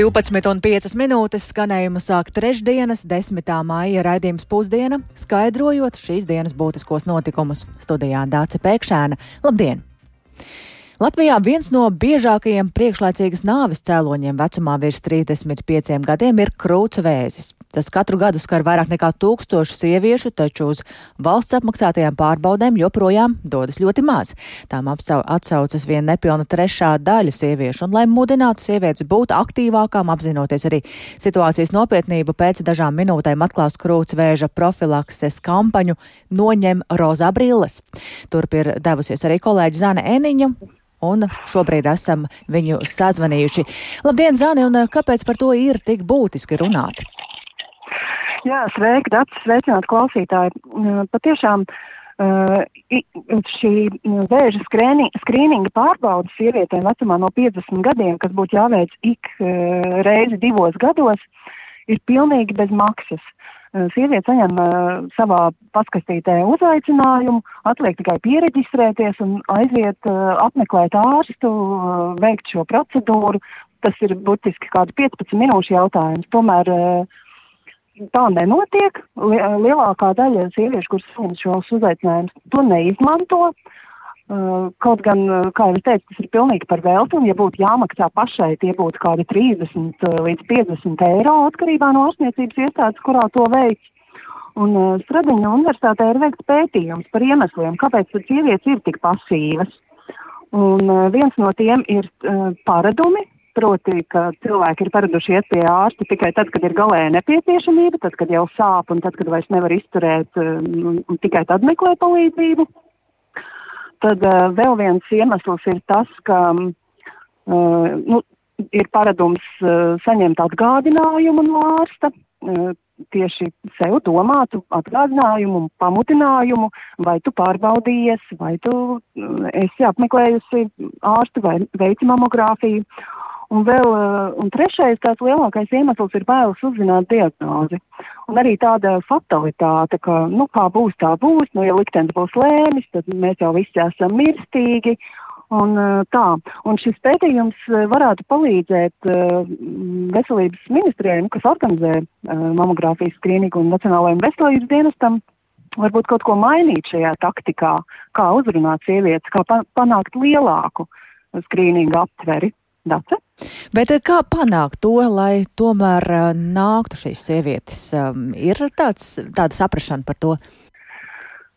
12,5 minūtes skanējumu sāk trešdienas, 10. māja raidījums pusdiena, skaidrojot šīs dienas būtiskos notikumus. Studijā Dāca Pēkšēna. Labdien! Latvijā viens no biežākajiem priekšlaicīgas nāves cēloņiem vecumā virs 35 gadiem ir krūts vēzis. Tas katru gadu skar vairāk nekā tūkstošu sieviešu, taču uz valsts apmaksātajām pārbaudēm joprojām dodas ļoti maz. Tām atsaucas vien nepilna trešā daļa sieviešu, un lai mudinātu sievietes būt aktīvākām, apzinoties arī situācijas nopietnību, pēc dažām minūtēm atklās krūts vēža profilakses kampaņu Noņem rozā brilles. Turp ir devusies arī kolēģi Zana Eniņa un šobrīd esam viņu sazvanījuši. Labdien, Zani, un kāpēc par to ir tik būtiski runāt? Jā, sveiki, Dārts, sveicināt klausītāji. Patiešām šī vēža skrīninga pārbaudas sievietēm vecumā no 50 gadiem, kas būtu jāveic ik reizi divos gados, ir pilnīgi bez maksas. Sieviete saņem savā paskastītē uzaicinājumu, atliek tikai pieregistrēties un aiziet apmeklēt ārstu, veikt šo procedūru. Tas ir burtiski kāds 15 minūšu jautājums. Tomēr tā nenotiek. Lielākā daļa sieviešu, kuras saņem šos uzaicinājumus, to neizmanto. Kaut gan, kā jau teicu, tas ir pilnīgi par velti. Ja būtu jāmaksā pašai, tie būtu kaut kādi 30 līdz 50 eiro atkarībā no ārstniecības iestādes, kurā to veids. Un Stradiņa universitātē ir veikts pētījums par iemesliem, kāpēc sievietes ir tik pasīvas. Un, viens no tiem ir paradumi, proti, ka cilvēki ir paraduši iet pie ārsta tikai tad, kad ir galēja nepieciešamība, tad, kad jau sāp un tad, kad vairs nevar izturēt, un tikai tad meklē palīdzību. Tad uh, vēl viens iemesls ir tas, ka uh, nu, ir paradums uh, saņemt atgādinājumu no ārsta. Uh, tieši sev domātu atgādinājumu, pamudinājumu, vai tu pārbaudījies, vai tu esi apmeklējusi ārstu vai veici mamogrāfiju. Un, vēl, un trešais, tās lielākais iemesls ir bailes uzzināt diagnozi. Un arī tāda fatalitāte, ka nu, kā būs, tā būs. Nu, ja liktenis būs lēmis, tad mēs jau visi esam mirstīgi. Un, tā. un šis pētījums varētu palīdzēt veselības ministrijai, nu, kas organizē mamogrāfijas skrīningu un Nacionālajiem veselības dienestam, varbūt kaut ko mainīt šajā taktikā, kā uzrunāt sievietes, kā pa panākt lielāku skrīningu aptveri. Dace? Bet kā panākt to, lai tomēr nāktu šīs sievietes? Ir tāds, tāda saprašana par to?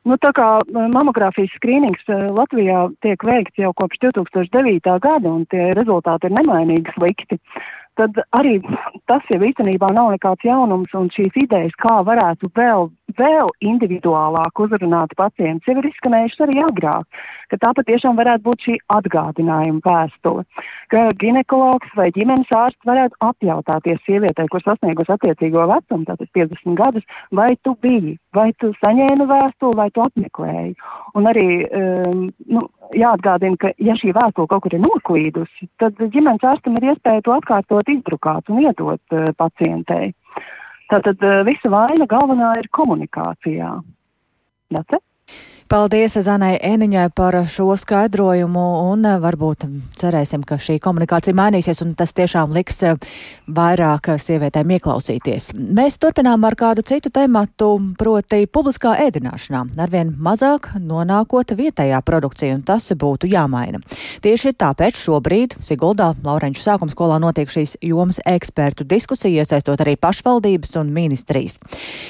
Nu, tā kā mamogrāfijas skrīnings Latvijā tiek veikts jau kopš 2009. gada, un tie rezultāti ir nemainīgi slikti, tad arī tas jau īstenībā nav nekāds jaunums, un šīs idejas, kā varētu vēl vēl individuālāk uzrunāti pacienti jau ir izskanējušas arī agrāk. Tā patiešām varētu būt šī atgādinājuma vēstule. Ka ginekologs vai ģimenes ārsts varētu apjautāties sievietei, kur sasniegusi attiecīgo vecumu, tātad 50 gadus, vai tu biji, vai tu saņēmi vēstuli, vai tu apmeklēji. Un arī um, nu, jāatgādina, ka ja šī vēstule kaut kur ir noklīdusi, tad ģimenes ārstam ir iespēja to atkārtot, izdrukāt un iedot uh, pacientei. Tātad eh, visa vaina galvenā ir komunikācijā. That's it. Paldies Zanai Eniņai par šo skaidrojumu un eh, varbūt cerēsim, ka šī komunikācija mainīsies un tas tiešām liks eh, vairāk sievietēm ieklausīties. Mēs turpinām ar kādu citu tematu, proti publiskā ēdināšanā. Arvien mazāk nonākot vietējā produkcija un tas būtu jāmaina. Tieši tāpēc šobrīd Siguldā Laurenču sākuma skolā notiek šīs jomas ekspertu diskusija, iesaistot arī pašvaldības un ministrijas.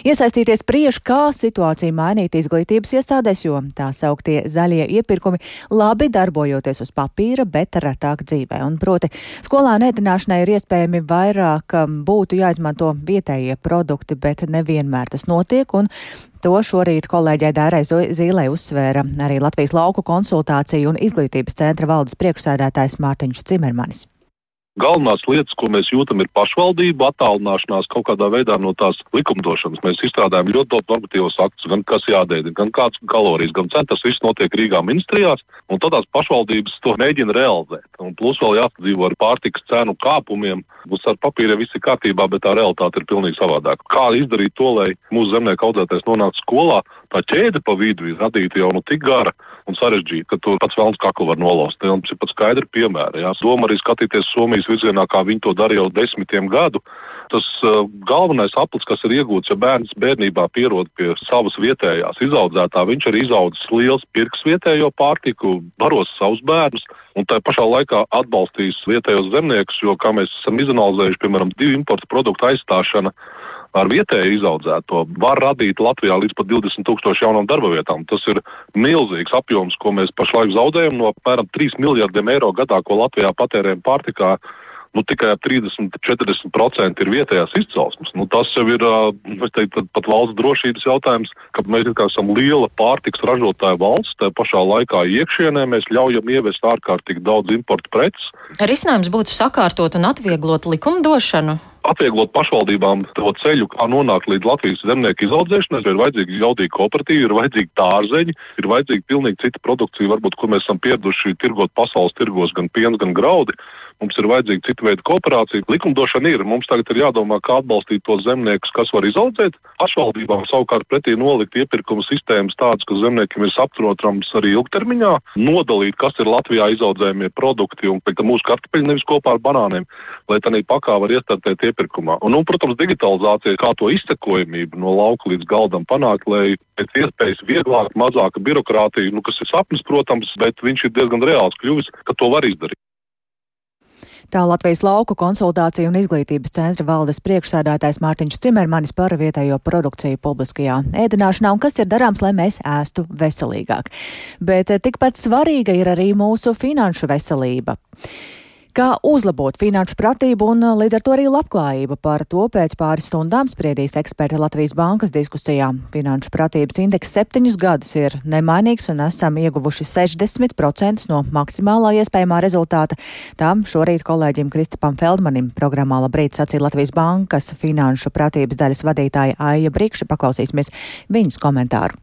Iesaistīties priež, kā situāciju mainīt izglītības iestādēs, jo jo tā sauktie zaļie iepirkumi labi darbojoties uz papīra, bet retāk dzīvē. Un proti, skolāna ēdināšanai ir iespējami vairāk um, būtu jāizmanto vietējie produkti, bet nevienmēr tas notiek. To šorīt kolēģei Dārai Zīlē uzsvēra arī Latvijas lauku konsultāciju un izglītības centra valdes priekšsēdētājs Mārtiņš Cimermanis. Galvenās lietas, ko mēs jūtam, ir pašvaldība attālināšanās kaut kādā veidā no tās likumdošanas. Mēs izstrādājam ļoti daudz normatīvos aktus, gan kas jādēļ, gan kādas kalorijas, gan cenu. Tas viss notiek Rīgā ministrijās, un tad tās pašvaldības to mēģina realizēt. Un plus vēl jāsadzīvo ar pārtikas cenu kāpumiem. Būs ar papīriem viss ir kārtībā, bet tā realitāte ir pilnīgi savādāka. Kā izdarīt to, lai mūsu zemnieku audzētājs nonāktu skolā, tā ķēde pa vidu ir radīta jau nu tik gara un sarežģīta, ka tur pats vēlams kaklu var nolauzt. Tas ir pat skaidri piemēri. Jā. Doma arī skatīties Somijas Krievijas virzienā, kā viņi to darīja jau desmitiem gadu. Tas uh, galvenais aplis, kas ir iegūts, ja bērns bērnībā pierod pie savas vietējās izaudzētā, viņš ir izaudzis liels pirks vietējo pārtiku, baros savus bērnus un tā pašā laikā atbalstīs vietējos zemniekus, jo, kā mēs esam izanalizējuši, piemēram, divu importu produktu aizstāšana ar vietēju izaudzēto var radīt Latvijā līdz pat 20 tūkstošu jaunām darba vietām. Tas ir milzīgs apjoms, ko mēs pašlaik zaudējam no apmēram 3 miljardiem eiro gadā, ko Latvijā patērējam pārtikā nu, tikai ap 30-40% ir vietējās izcelsmes. Nu, tas jau ir teiktu, pat valsts drošības jautājums, ka mēs esam liela pārtiks ražotāja valsts, tā pašā laikā iekšienē mēs ļaujam ievest ārkārtīgi daudz importu preces. Risinājums būtu sakārtot un atvieglot likumdošanu atvieglot pašvaldībām to ceļu, kā nonākt līdz Latvijas zemnieku izaudzēšanai. Ir vajadzīgi jaudīgi kooperatīvi, ir vajadzīgi tārzeņi, ir vajadzīga pilnīgi cita produkcija, varbūt, ko mēs esam pieraduši tirgot pasaules tirgos, gan piens, gan graudi. Mums ir vajadzīga cita veida kooperācija. Likumdošana ir. Mums tagad ir jādomā, kā atbalstīt tos zemniekus, kas var izaudzēt. Pašvaldībām savukārt pretī nolikt iepirkuma sistēmas tādas, ka zemniekiem ir saprotams arī ilgtermiņā, nodalīt, kas ir Latvijā izaudzējumie produkti un ka mūsu kartupeļi nevis kopā ar banāniem, lai tā pakā var iestartēt iepirkumā. Un, un, protams, digitalizācija, kā to izsekojamību no lauka līdz galdam panākt, lai pēc iespējas vieglāk, mazāka birokrātija, nu, kas ir sapnis, protams, bet viņš ir diezgan reāls kļuvis, ka to var izdarīt. Tā Latvijas lauku konsultāciju un izglītības centra valdes priekšsēdētājs Mārtiņš Cimermanis par vietējo produkciju publiskajā ēdināšanā un kas ir darāms, lai mēs ēstu veselīgāk. Bet tikpat svarīga ir arī mūsu finanšu veselība. Kā uzlabot finanšu pratību un līdz ar to arī labklājību par to pēc pāris stundām spriedīs eksperti Latvijas bankas diskusijā. Finanšu pratības indeks septiņus gadus ir nemainīgs un esam ieguvuši 60% no maksimālā iespējamā rezultāta. Tām šorīt kolēģim Kristapam Feldmanim programmā Labrīt sacīja Latvijas bankas finanšu pratības daļas vadītāja Aija Brikša. Paklausīsimies viņas komentāru.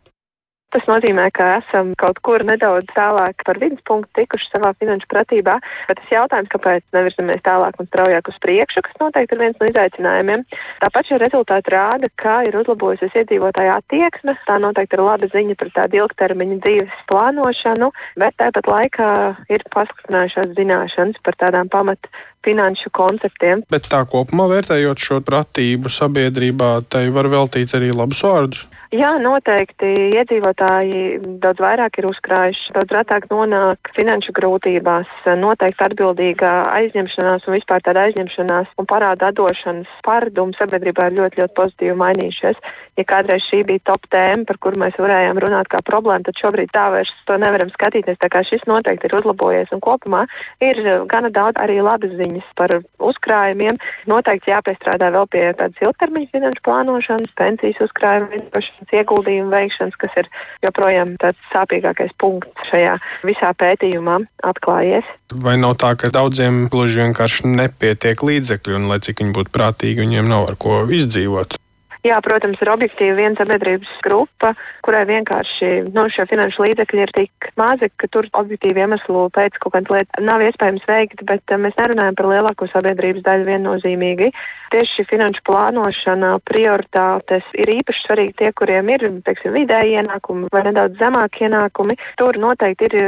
Tas nozīmē, ka esam kaut kur nedaudz tālāk par vidus punktu tikuši savā finanšu pratībā. Bet tas jautājums, kāpēc nevirzamies tālāk un straujāk uz priekšu, kas noteikti ir viens no izaicinājumiem. Tāpat šie rezultāti rāda, ka ir uzlabojusies iedzīvotāju attieksme. Tā noteikti ir laba ziņa par tādu ilgtermiņa dzīves plānošanu, bet tāpat laikā ir pasliktinājušās zināšanas par tādām pamat finanšu konceptiem. Bet tā kopumā vērtējot šo pratību sabiedrībā, tai var veltīt arī labus vārdus. Jā, noteikti iedzīvotāji daudz vairāk ir uzkrājuši, daudz retāk nonāk finanšu grūtībās. Noteikti atbildīga aizņemšanās un vispār tāda aizņemšanās un parāda atdošanas pārdumi sabiedrībā ir ļoti, ļoti pozitīvi mainījušies. Ja kādreiz šī bija top tēma, par kuru mēs varējām runāt kā problēmu, tad šobrīd tā vairs to nevaram skatīties. Tā kā šis noteikti ir uzlabojies un kopumā ir gana daudz arī labas ziņas par uzkrājumiem. Noteikti jāpiestrādā vēl pie tādas ilgtermiņa finanšu plānošanas, pensijas uzkrājuma ieguldījumu veikšanas, kas ir joprojām tāds sāpīgākais punkts šajā visā pētījumā atklājies. Vai nav tā, ka daudziem gluži vienkārši nepietiek līdzekļu, un lai cik viņi būtu prātīgi, viņiem nav ar ko izdzīvot? Jā, protams, ir objektīvi viena sabiedrības grupa, kurai vienkārši nu, šie finanšu līdzekļi ir tik mazi, ka tur objektīvi iemeslu pēc kaut kādas lietas nav iespējams veikt, bet uh, mēs nerunājam par lielāko sabiedrības daļu viennozīmīgi. Tieši šī finanšu plānošana, prioritātes ir īpaši svarīgi tie, kuriem ir teiksim, vidēji ienākumi vai nedaudz zemāki ienākumi. Tur noteikti ir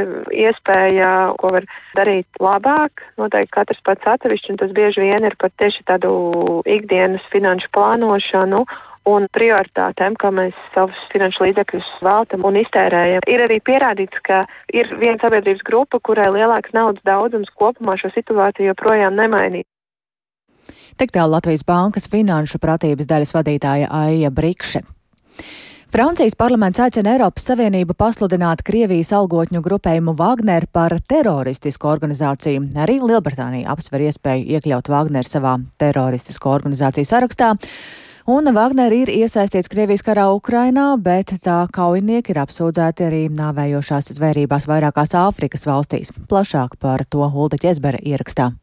iespēja, ko var darīt labāk. Noteikti katrs pats atsevišķi, un tas bieži vien ir pat tieši tādu ikdienas finanšu plānošanu un prioritātēm, kā mēs savus finanšu līdzekļus veltam un iztērējam. Ir arī pierādīts, ka ir viena sabiedrības grupa, kurai lielāks naudas daudzums kopumā šo situāciju joprojām nemainīs. Tik tālu Latvijas Bankas finanšu pratības daļas vadītāja Aija Brikše. Francijas parlaments aicina Eiropas Savienību pasludināt Krievijas algotņu grupējumu Wagner par teroristisku organizāciju. Arī Lielbritānija apsver iespēju iekļaut Wagner savā teroristisko organizāciju sarakstā. Un Wagner ir iesaistīts Krievijas karā Ukrainā, bet tā kaujinieki ir apsūdzēti arī nāvējošās zvērībās vairākās Āfrikas valstīs. Plašāk par to Hulda Ķezbera ierakstā.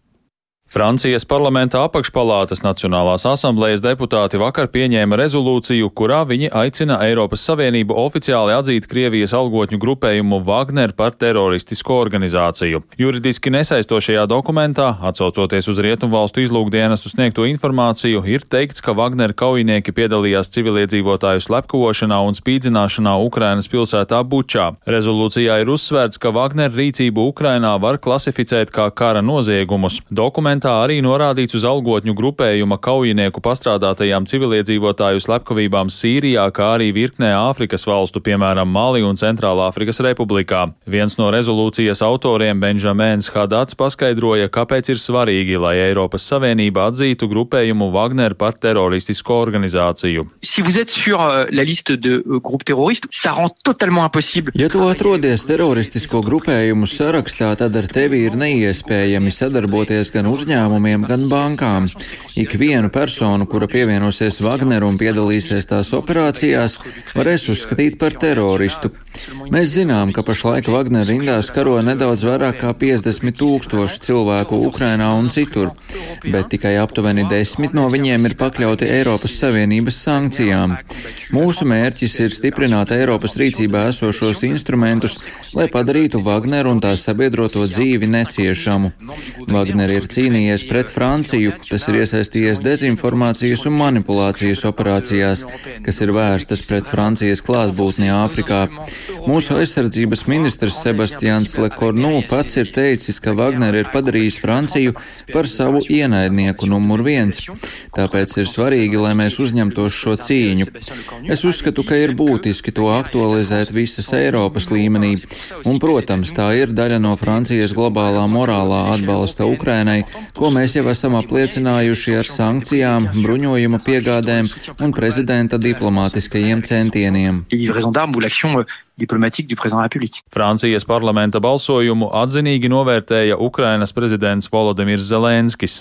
Francijas parlamenta apakšpalātas Nacionālās asamblējas deputāti vakar pieņēma rezolūciju, kurā viņi aicina Eiropas Savienību oficiāli atzīt Krievijas algotņu grupējumu Wagner par teroristisku organizāciju. Juridiski nesaistošajā dokumentā, atsaucoties uz Rietumvalstu izlūkdienestu sniegto informāciju, ir teikts, ka Wagner kaujinieki piedalījās civiliedzīvotāju slepkavošanā un spīdzināšanā Ukrainas pilsētā Bučā. Rezolūcijā ir uzsvērts, ka Wagner rīcību Ukrainā var klasificēt kā kara noziegumus. Dokuments dokumentā arī norādīts uz algotņu grupējuma kaujinieku pastrādātajām civiliedzīvotāju slepkavībām Sīrijā, kā arī virknē Āfrikas valstu, piemēram, Mali un Centrālā Āfrikas Republikā. Viens no rezolūcijas autoriem, Benžamēns Hadats, paskaidroja, kāpēc ir svarīgi, lai Eiropas Savienība atzītu grupējumu Wagner par teroristisku organizāciju. Si sur, uh, ja tu atrodies teroristisko grupējumu sarakstā, tad ar tevi ir neiespējami sadarboties gan uzņēmumiem, gan bankām. Ikvienu personu, kura pievienosies Wagner un piedalīsies tās operācijās, varēs uzskatīt par teroristu. Mēs zinām, ka pašlaik Wagner rindās karo nedaudz vairāk kā 50 tūkstoši cilvēku Ukrainā un citur, bet tikai aptuveni desmit no viņiem ir pakļauti Eiropas Savienības sankcijām. Mūsu mērķis ir stiprināt Eiropas rīcībā esošos instrumentus, lai padarītu Wagner un tās sabiedroto dzīvi neciešamu. Wagner ir cīnījies pret Franciju, tas ir iesaistījies dezinformācijas un manipulācijas operācijās, kas ir vērstas pret Francijas klātbūtni Āfrikā. Mūsu aizsardzības ministrs Sebastians Lekornu pats ir teicis, ka Wagner ir padarījis Franciju par savu ienaidnieku numur viens. Tāpēc ir svarīgi, lai mēs uzņemtos šo cīņu. Es uzskatu, ka ir būtiski to aktualizēt visas Eiropas līmenī, un, protams, tā ir daļa no Francijas globālā morālā atbalsta Ukrainai, ko mēs jau esam apliecinājuši ar sankcijām, bruņojuma piegādēm un prezidenta diplomātiskajiem centieniem diplomatiques du président de la République. Francijas parlamenta balsojumu atzinīgi novērtēja Ukrainas prezidents Volodimirs Zelenskis.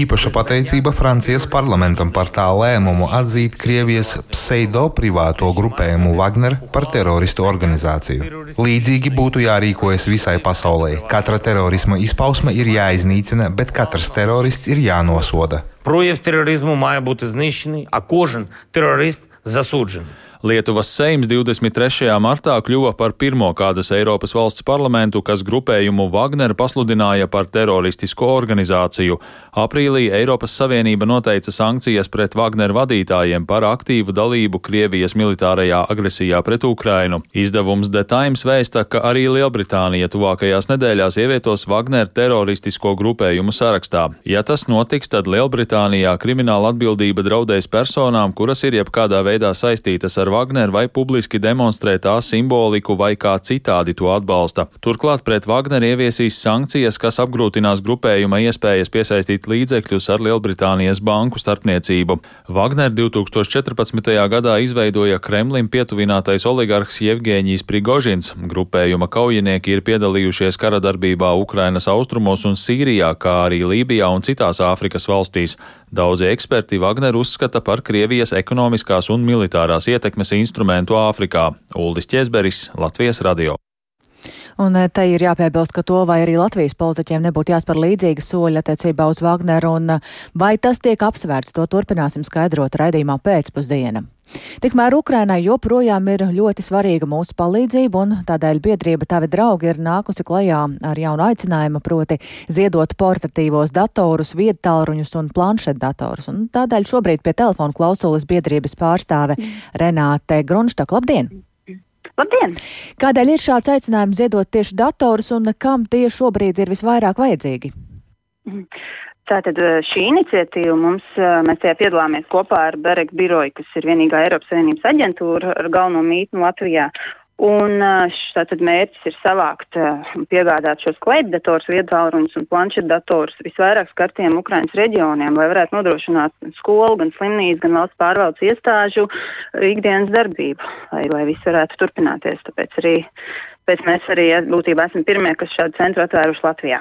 Īpaša pateicība Francijas parlamentam par tā lēmumu atzīt Krievijas pseido privāto grupējumu Wagner par teroristu organizāciju. Līdzīgi būtu jārīkojas visai pasaulē. Katra terorisma izpausme ir jāiznīcina, bet katrs terorists ir jānosoda. Прояв тероризму має бути знищений, а кожен терорист засуджений. Lietuvas Seims 23. martā kļuva par pirmo kādas Eiropas valsts parlamentu, kas grupējumu Wagner pasludināja par teroristisko organizāciju. Aprīlī Eiropas Savienība noteica sankcijas pret Wagner vadītājiem par aktīvu dalību Krievijas militārajā agresijā pret Ukrainu. Izdevums The Times vēsta, ka arī Lielbritānija tuvākajās nedēļās ievietos Wagner teroristisko grupējumu sarakstā. Ja tas notiks, tad Lielbritānijā krimināla atbildība draudēs personām, kuras ir jebkādā veidā saistītas ar Wagner vai publiski demonstrē tā simboliku vai kā citādi to atbalsta. Turklāt pret Wagner ieviesīs sankcijas, kas apgrūtinās grupējuma iespējas piesaistīt līdzekļus ar Lielbritānijas banku starpniecību. Wagner 2014. gadā izveidoja Kremlim pietuvinātais oligarhs Jevgēņijs Prigožins. Grupējuma kaujinieki ir piedalījušies kara darbībā Ukrainas austrumos un Sīrijā, kā arī Lībijā un citās Āfrikas valstīs. Daudzi eksperti Wagner uzskata par Krievijas ekonomiskās un militārās ietekmes instrumentu Āfrikā. Uldis Česberis, Latvijas radio. Un eh, te ir jāpiebilst, ka to vai arī Latvijas politiķiem nebūtu jāspēr līdzīga soļa attiecībā uz Wagneru, un eh, vai tas tiek apsvērts, to turpināsim skaidrot raidījumā pēcpusdiena. Tikmēr Ukrainai joprojām ir ļoti svarīga mūsu palīdzība, un tādēļ biedrība Tavi draugi ir nākusi klajā ar jaunu aicinājumu, proti ziedot portatīvos datorus, viedtālruņus un planšetdatorus. Un tādēļ šobrīd pie telefona klausulas biedrības pārstāve Renāte Grunštak. Labdien! Labdien! Kādēļ ir šāds aicinājums ziedot tieši datorus un kam tie šobrīd ir visvairāk vajadzīgi? Mhm. Tātad eh, šī iniciatīva mums, eh, mēs tajā piedalāmies kopā ar Berek biroju, kas ir vienīgā Eiropas Savienības aģentūra ar galveno mītni Latvijā. Un tātad mērķis ir savākt un piegādāt šos kleitdatorus, viedtālruņus un planšetdatorus visvairāk skartiem Ukraiņas reģioniem, lai varētu nodrošināt skolu, gan slimnīcu, gan valsts pārvaldes iestāžu ikdienas darbību, lai, lai viss varētu turpināties. Tāpēc arī Pēc mēs arī būtībā esam pirmie, kas šādu centru atvēruši Latvijā.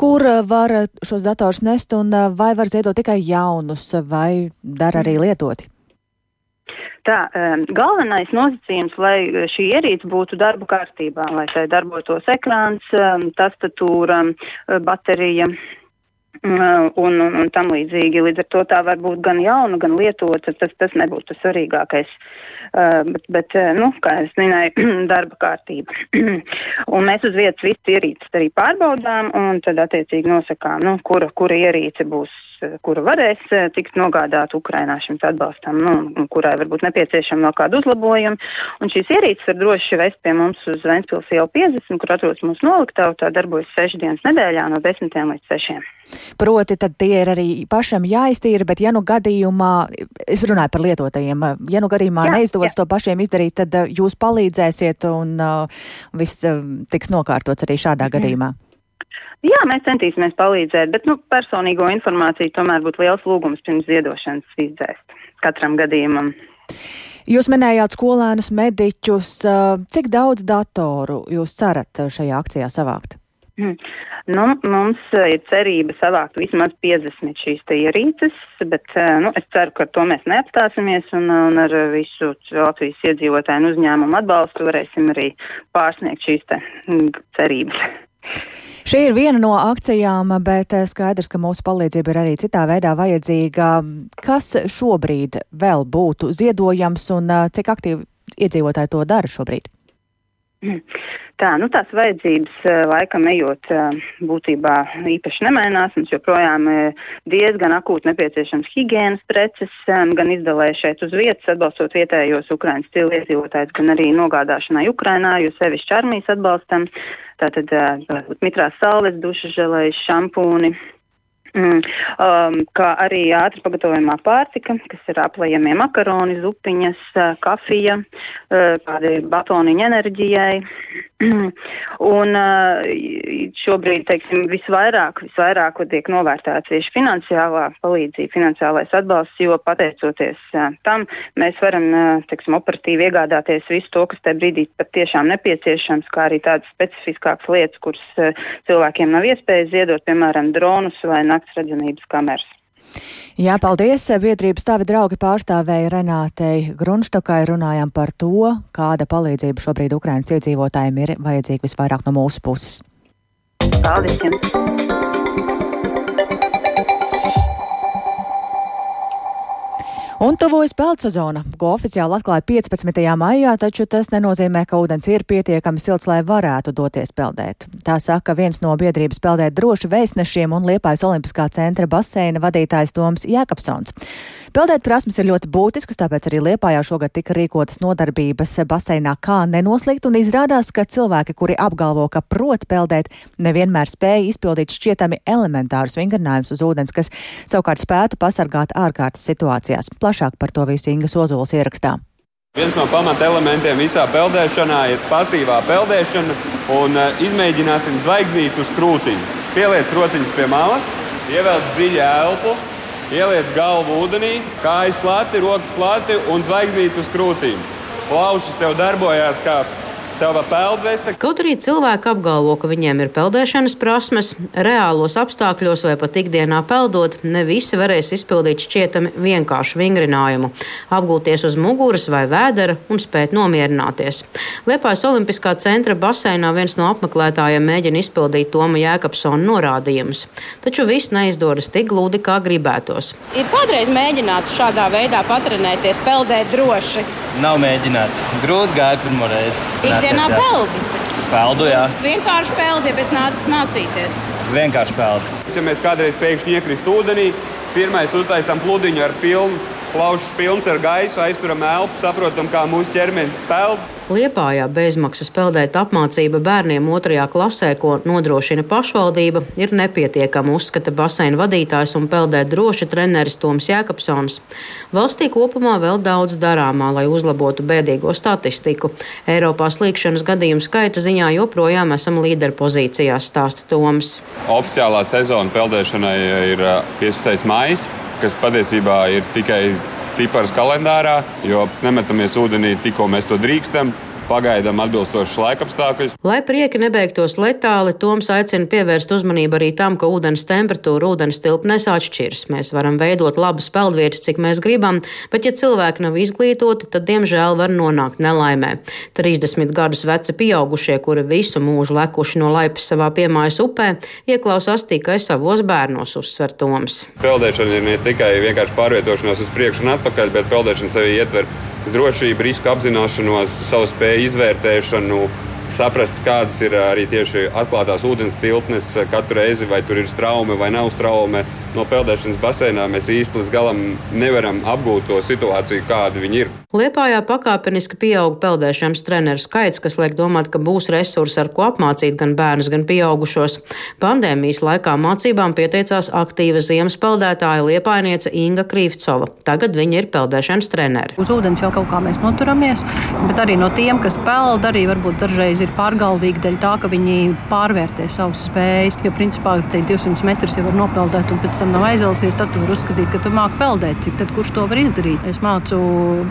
Kur var šos datorus nest un vai var ziedot tikai jaunus vai dara arī lietoti? Tā, um, galvenais nosacījums, lai šī ierīce būtu darbu kārtībā, lai tai darbotos ekrāns, um, tastatūra, baterija, un, un, un tam līdzīgi. Līdz ar to tā var būt gan jauna, gan lietota. Tas, tas nebūs tas svarīgākais. Uh, bet, bet nu, kā jau minēju, darba kārtība. un mēs uz vietas visas ierīces arī pārbaudām un tad attiecīgi nosakām, nu, kura, kura ierīce būs, kura varēs tikt nogādāta Ukrainā šim atbalstam, nu, kurai varbūt nepieciešama vēl kāda uzlabojuma. Un šīs ierīces var droši vest pie mums uz Ventspils ielu 50, kur atrodas mūsu noliktava. Tā darbojas 6 dienas nedēļā no 10 līdz 6. Proti, tad tie ir arī pašam jāiztīra, bet ja nu gadījumā, es runāju par lietotajiem, ja nu gadījumā jā, neizdodas jā. to pašiem izdarīt, tad uh, jūs palīdzēsiet un uh, viss uh, tiks nokārtots arī šādā mm. gadījumā. Jā, mēs centīsimies palīdzēt, bet nu, personīgo informāciju tomēr būtu liels lūgums pirms ziedošanas izdzēst katram gadījumam. Jūs minējāt skolēnus, mediķus. Cik daudz datoru jūs cerat šajā akcijā savākt? Mm. Nu, mums eh, ir cerība savākt vismaz 50 šīs ierīces, bet eh, nu, es ceru, ka to mēs neapstāsimies un, un ar visu Latvijas iedzīvotāju un uzņēmumu atbalstu varēsim arī pārsniegt šīs mm, cerības. Šī ir viena no akcijām, bet eh, skaidrs, ka mūsu palīdzība ir arī citā veidā vajadzīga. Kas šobrīd vēl būtu ziedojams un cik aktīvi iedzīvotāji to dara šobrīd? Tā, nu tās vajadzības eh, laikam ejot eh, būtībā īpaši nemainās. Mums joprojām ir diezgan akūti nepieciešams higiēnas preces, eh, gan izdalē šeit uz vietas, atbalstot vietējos Ukraiņas stila iedzīvotājus, gan arī nogādāšanai Ukrainā, jo sevišķi armijas atbalstam. Tātad mitrās saules, dušas želejas, šampūni, Mm, um, kā arī ātri pagatavojamā pārtika, kas ir aplējamie makaroni, zupiņas, uh, kafija, uh, kādi batoniņi enerģijai. un šobrīd teiksim, visvairāk, visvairāk tiek novērtēta tieši finansiālā palīdzība, finansiālais atbalsts, jo pateicoties tam mēs varam teiksim, operatīvi iegādāties visu to, kas tajā brīdī patiešām nepieciešams, kā arī tādas specifiskākas lietas, kuras cilvēkiem nav iespējas ziedot, piemēram, dronus vai naktas nakts redzamības kameras. Jā, paldies. Biedrības tavi draugi pārstāvēja Renātei Grunštokai. Runājām par to, kāda palīdzība šobrīd Ukrainas iedzīvotājiem ir vajadzīga visvairāk no mūsu puses. Paldies! Jums. Un tuvojas peldsezona, ko oficiāli atklāja 15. maijā, taču tas nenozīmē, ka ūdens ir pietiekami silts, lai varētu doties peldēt. Tā saka viens no biedrības peldēt droši vēstnešiem un Liepājas Olimpiskā centra baseina vadītājs Toms Jēkabsons. Peldēt prasmes ir ļoti būtiskas, tāpēc arī Liepājā šogad tika rīkotas nodarbības baseinā kā nenoslīgt, un izrādās, ka cilvēki, kuri apgalvo, ka prot peldēt, nevienmēr spēja izpildīt šķietami elementārus vingrinājumus uz ūdens, kas savukārt spētu pasargāt ārkārtas situācijās. Plašāk par to visu Ingas Ozols ierakstā. Viens no pamata elementiem visā peldēšanā ir pasīvā peldēšana, un uh, izmēģināsim zvaigznīt uz krūtīm. Pieliec rociņas pie malas, ievelc dziļu elpu, ieliec galvu ūdenī, kājas plati, rokas plati un zvaigznīt uz krūtīm. Plaušas tev darbojās kā Tava peldveste. Kaut arī cilvēki apgalvo, ka viņiem ir peldēšanas prasmes, reālos apstākļos vai pat ikdienā peldot, ne visi varēs izpildīt šķietami vienkāršu vingrinājumu, apgūties uz muguras vai vēdera un spēt nomierināties. Liepājas Olimpiskā centra baseinā viens no apmeklētājiem mēģina izpildīt Toma Jēkabsona norādījumus, taču viss neizdodas tik gludi, kā gribētos. Ir kādreiz mēģināts šādā veidā patrenēties, peldēt droši? Nav mēģināts. Grūti gāja pirmo reizi. Ikdienā peldi. Peldu, jā. Vienkārši peldi, ja bez nācis mācīties. Vienkārši peldi. Ja mēs kādreiz pēkšņi iekrist ūdenī, pirmais uztaisām pludiņu ar pilnu, plaušas pilns ar gaisu, aizturam elpu, saprotam, kā mūsu ķermenis peld. Liepājā bezmaksas peldēt apmācība bērniem otrajā klasē, ko nodrošina pašvaldība, ir nepietiekama, uzskata baseina vadītājs un peldēt droši treneris Toms Jēkabsons. Valstī kopumā vēl daudz darāmā, lai uzlabotu bēdīgo statistiku. Eiropā slīkšanas gadījumu skaita ziņā joprojām esam līderpozīcijās, stāsta Toms. Oficiālā sezona peldēšanai ir 15. maija, kas patiesībā ir tikai cipars kalendārā, jo nemetamies ūdenī tikko mēs to drīkstam. Pagaidām atbilstošus laikapstākļus. Lai prieki nebeigtos letāli, Toms aicina pievērst uzmanību arī tam, ka ūdens temperatūra ūdens tilpnēs atšķiras. Mēs varam veidot labas peldvietas, cik mēs gribam, bet ja cilvēki nav izglītoti, tad diemžēl var nonākt nelaimē. 30 gadus veci pieaugušie, kuri visu mūžu lekuši no laipas savā piemājas upē, ieklausās tikai savos bērnos, uzsver Toms. Peldēšana ir ne tikai vienkārši pārvietošanās uz priekšu un atpakaļ, bet peldēšana sevi ietver drošību, risku apzināšanos, savu spēju izvērtēšanu. Saprast, kādas ir arī tieši atklātās ūdens tilpnes katru reizi, vai tur ir straume vai nav straume. No peldēšanas baseinā mēs īsti līdz galam nevaram apgūt to situāciju, kāda viņi ir. Liepājā pakāpeniski pieauga peldēšanas treneru skaits, kas liek domāt, ka būs resursi, ar ko apmācīt gan bērnus, gan pieaugušos. Pandēmijas laikā mācībām pieteicās aktīva ziemas peldētāja liepainiece Inga Krīvcova. Tagad viņa ir peldēšanas trenere. Uz ūdens jau kaut kā mēs noturamies, bet arī no tiem, kas peld, arī varbūt dažreiz ir pārgalvīgi dēļ tā, ka viņi pārvērtē savas spējas. Jo principā 200 metrus jau var nopeldēt, un pēc tam nav aizelsies, tad tu vari uzskatīt, ka tu māki peldēt. Cik tad kurš to var izdarīt? Es mācu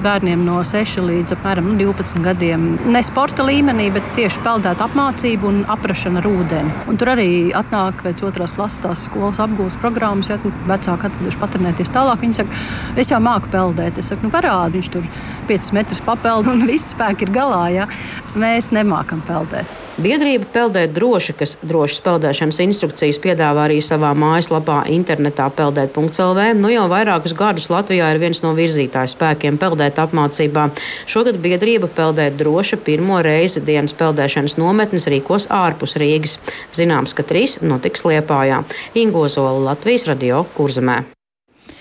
bērniem no 6 līdz apmēram 12 gadiem. Ne sporta līmenī, bet tieši peldēt apmācību un aprašana ar ūdeni. Un tur arī atnāk pēc otrās klases tās skolas apgūst programmas, ja vecāki atveduši patrenēties tālāk. Viņi saka, es jau māku peldēt. Es saku, nu parādi, viņš tur 5 metrus papeld un viss spēki ir galā. Ja? Mēs nemākam peldēt. Biedrība Peldēt droši, kas drošas peldēšanas instrukcijas piedāvā arī savā mājaslapā internetā peldēt.lv, nu jau vairākus gadus Latvijā ir viens no virzītāju spēkiem peldēt apmācībā. Šogad biedrība Peldēt droši pirmo reizi dienas peldēšanas nometnes rīkos ārpus Rīgas. Zināms, ka trīs notiks Liepājā. Ingozola Latvijas radio Kurzemē.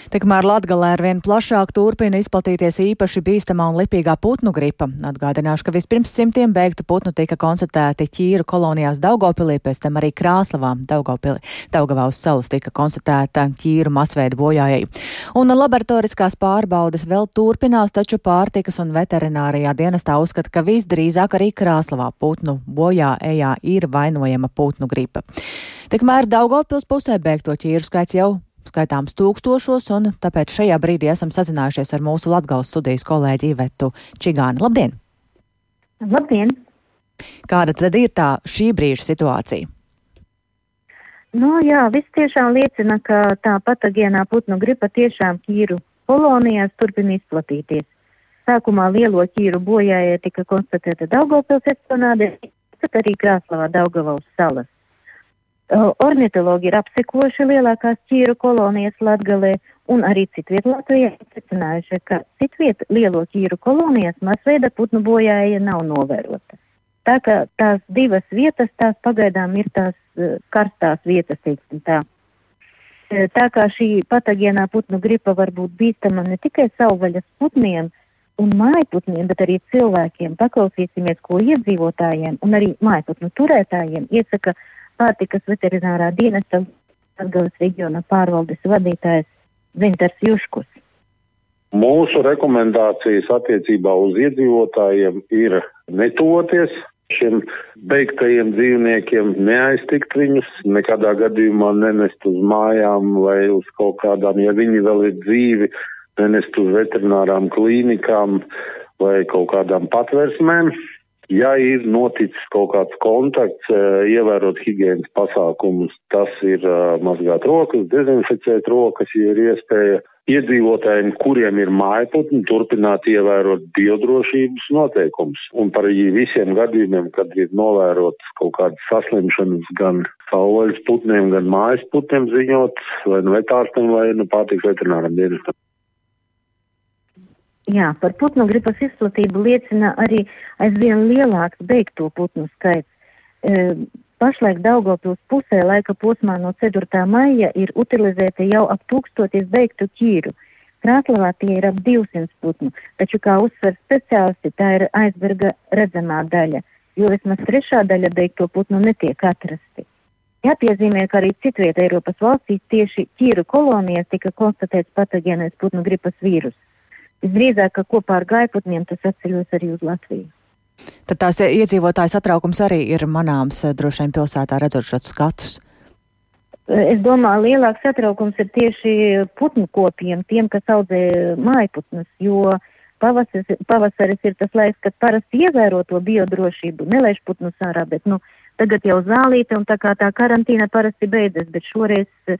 Tikmēr Latgalē ar vien plašāk turpina izplatīties īpaši bīstamā un lipīgā putnu gripa. Atgādināšu, ka vispirms simtiem beigtu putnu tika konstatēti ķīru kolonijās Daugopilī, pēc tam arī Krāslavā, Daugopilī. Daugavā uz salas tika konstatēta ķīru masveida bojājai. Un laboratoriskās pārbaudes vēl turpinās, taču pārtikas un veterinārijā dienestā uzskata, ka visdrīzāk arī Krāslavā putnu bojā ejā ir vainojama putnu gripa. Tikmēr Daugopils pusē beigto ķīru skaits jau skaitāms tūkstošos, un tāpēc šajā brīdī esam sazinājušies ar mūsu Latgales studijas kolēģi Ivetu Čigāni. Labdien! Labdien! Kāda tad ir tā šī brīža situācija? Nu, jā, viss tiešām liecina, ka tā patogēnā putnu gripa tiešām ķīru kolonijās turpina izplatīties. Sākumā lielo ķīru bojājai tika konstatēta Daugavpils eksponāde, bet arī Krāslavā Daugavas salas. Ornitologi ir apsekojuši lielākās ķīru kolonijas Latvijā un arī citviet Latvijā secinājuši, ka citviet lielo ķīru kolonijas masveida putnu bojāja nav novērota. Tā kā tās divas vietas, tās pagaidām ir tās uh, karstās vietas, teiksim tā. Tā kā šī patogēnā putnu gripa var būt bīstama ne tikai savvaļas putniem un mājputniem, bet arī cilvēkiem. Paklausīsimies, ko iedzīvotājiem un arī mājputnu turētājiem iesaka pārtikas veterinārā dienesta Latvijas reģiona pārvaldes vadītājs Zintars Juškus. Mūsu rekomendācijas attiecībā uz iedzīvotājiem ir netoties šiem beigtajiem dzīvniekiem, neaiztikt viņus, nekādā gadījumā nenest uz mājām vai uz kaut kādām, ja viņi vēl ir dzīvi, nenest uz veterinārām klīnikām vai kaut kādām patversmēm. Ja ir noticis kaut kāds kontakts, ievērot higiēnas pasākumus, tas ir mazgāt rokas, dezinficēt rokas, ja ir iespēja. Iedzīvotājiem, kuriem ir mājputni, turpināt ievērot biodrošības noteikumus. Un par visiem gadījumiem, kad ir novērotas kaut kādas saslimšanas gan savvaļas putniem, gan mājas putniem ziņot, vai nu vetārstam, vai nu pārtiks veterināram dienestam. Jā, par putnu gripas izplatību liecina arī aizvien lielāks beigto putnu skaits. E, pašlaik Daugopils pusē laika posmā no 4. maija ir utilizēta jau ap tūkstotis beigtu ķīru. Krāslavā tie ir ap 200 putnu, taču, kā uzsver speciālisti, tā ir aizberga redzamā daļa, jo vismaz trešā daļa beigto putnu netiek atrasti. Jāpiezīmē, ka arī citvietā Eiropas valstīs tieši ķīru kolonijās tika konstatēts patogēnais putnu gripas vīrus. Visdrīzāk, ka kopā ar gaiputniem tas atceļos arī uz Latviju. Tad tās iedzīvotāju satraukums arī ir manāms droši vien pilsētā redzot šos skatus. Es domāju, lielāks satraukums ir tieši putnu kopiem, tiem, kas audzē mājputnus, jo pavasaris, pavasaris ir tas laiks, kad parasti ievēro to biodrošību, nelaiž putnus ārā, bet nu, tagad jau zālīte un tā kā tā karantīna parasti beidzas, bet šoreiz eh,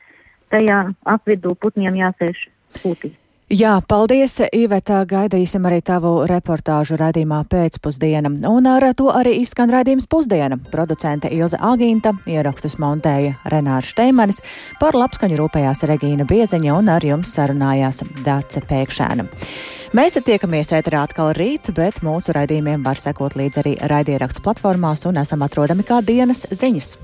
tajā apvidū putniem jāsēž pūtī. Jā, paldies, Iveta. Gaidīsim arī tavu reportāžu radījumā pēcpusdiena. Un ar to arī izskan raidījums pusdiena. Producente Ilze Agīnta, ierakstus montēja Renārs Šteimanis, par labskaņu rūpējās Regīna Bieziņa un ar jums sarunājās Dace Pēkšēna. Mēs tiekamies ēterā atkal rīt, bet mūsu raidījumiem var sekot līdz arī raidierakstu platformās un esam atrodami kā dienas ziņas.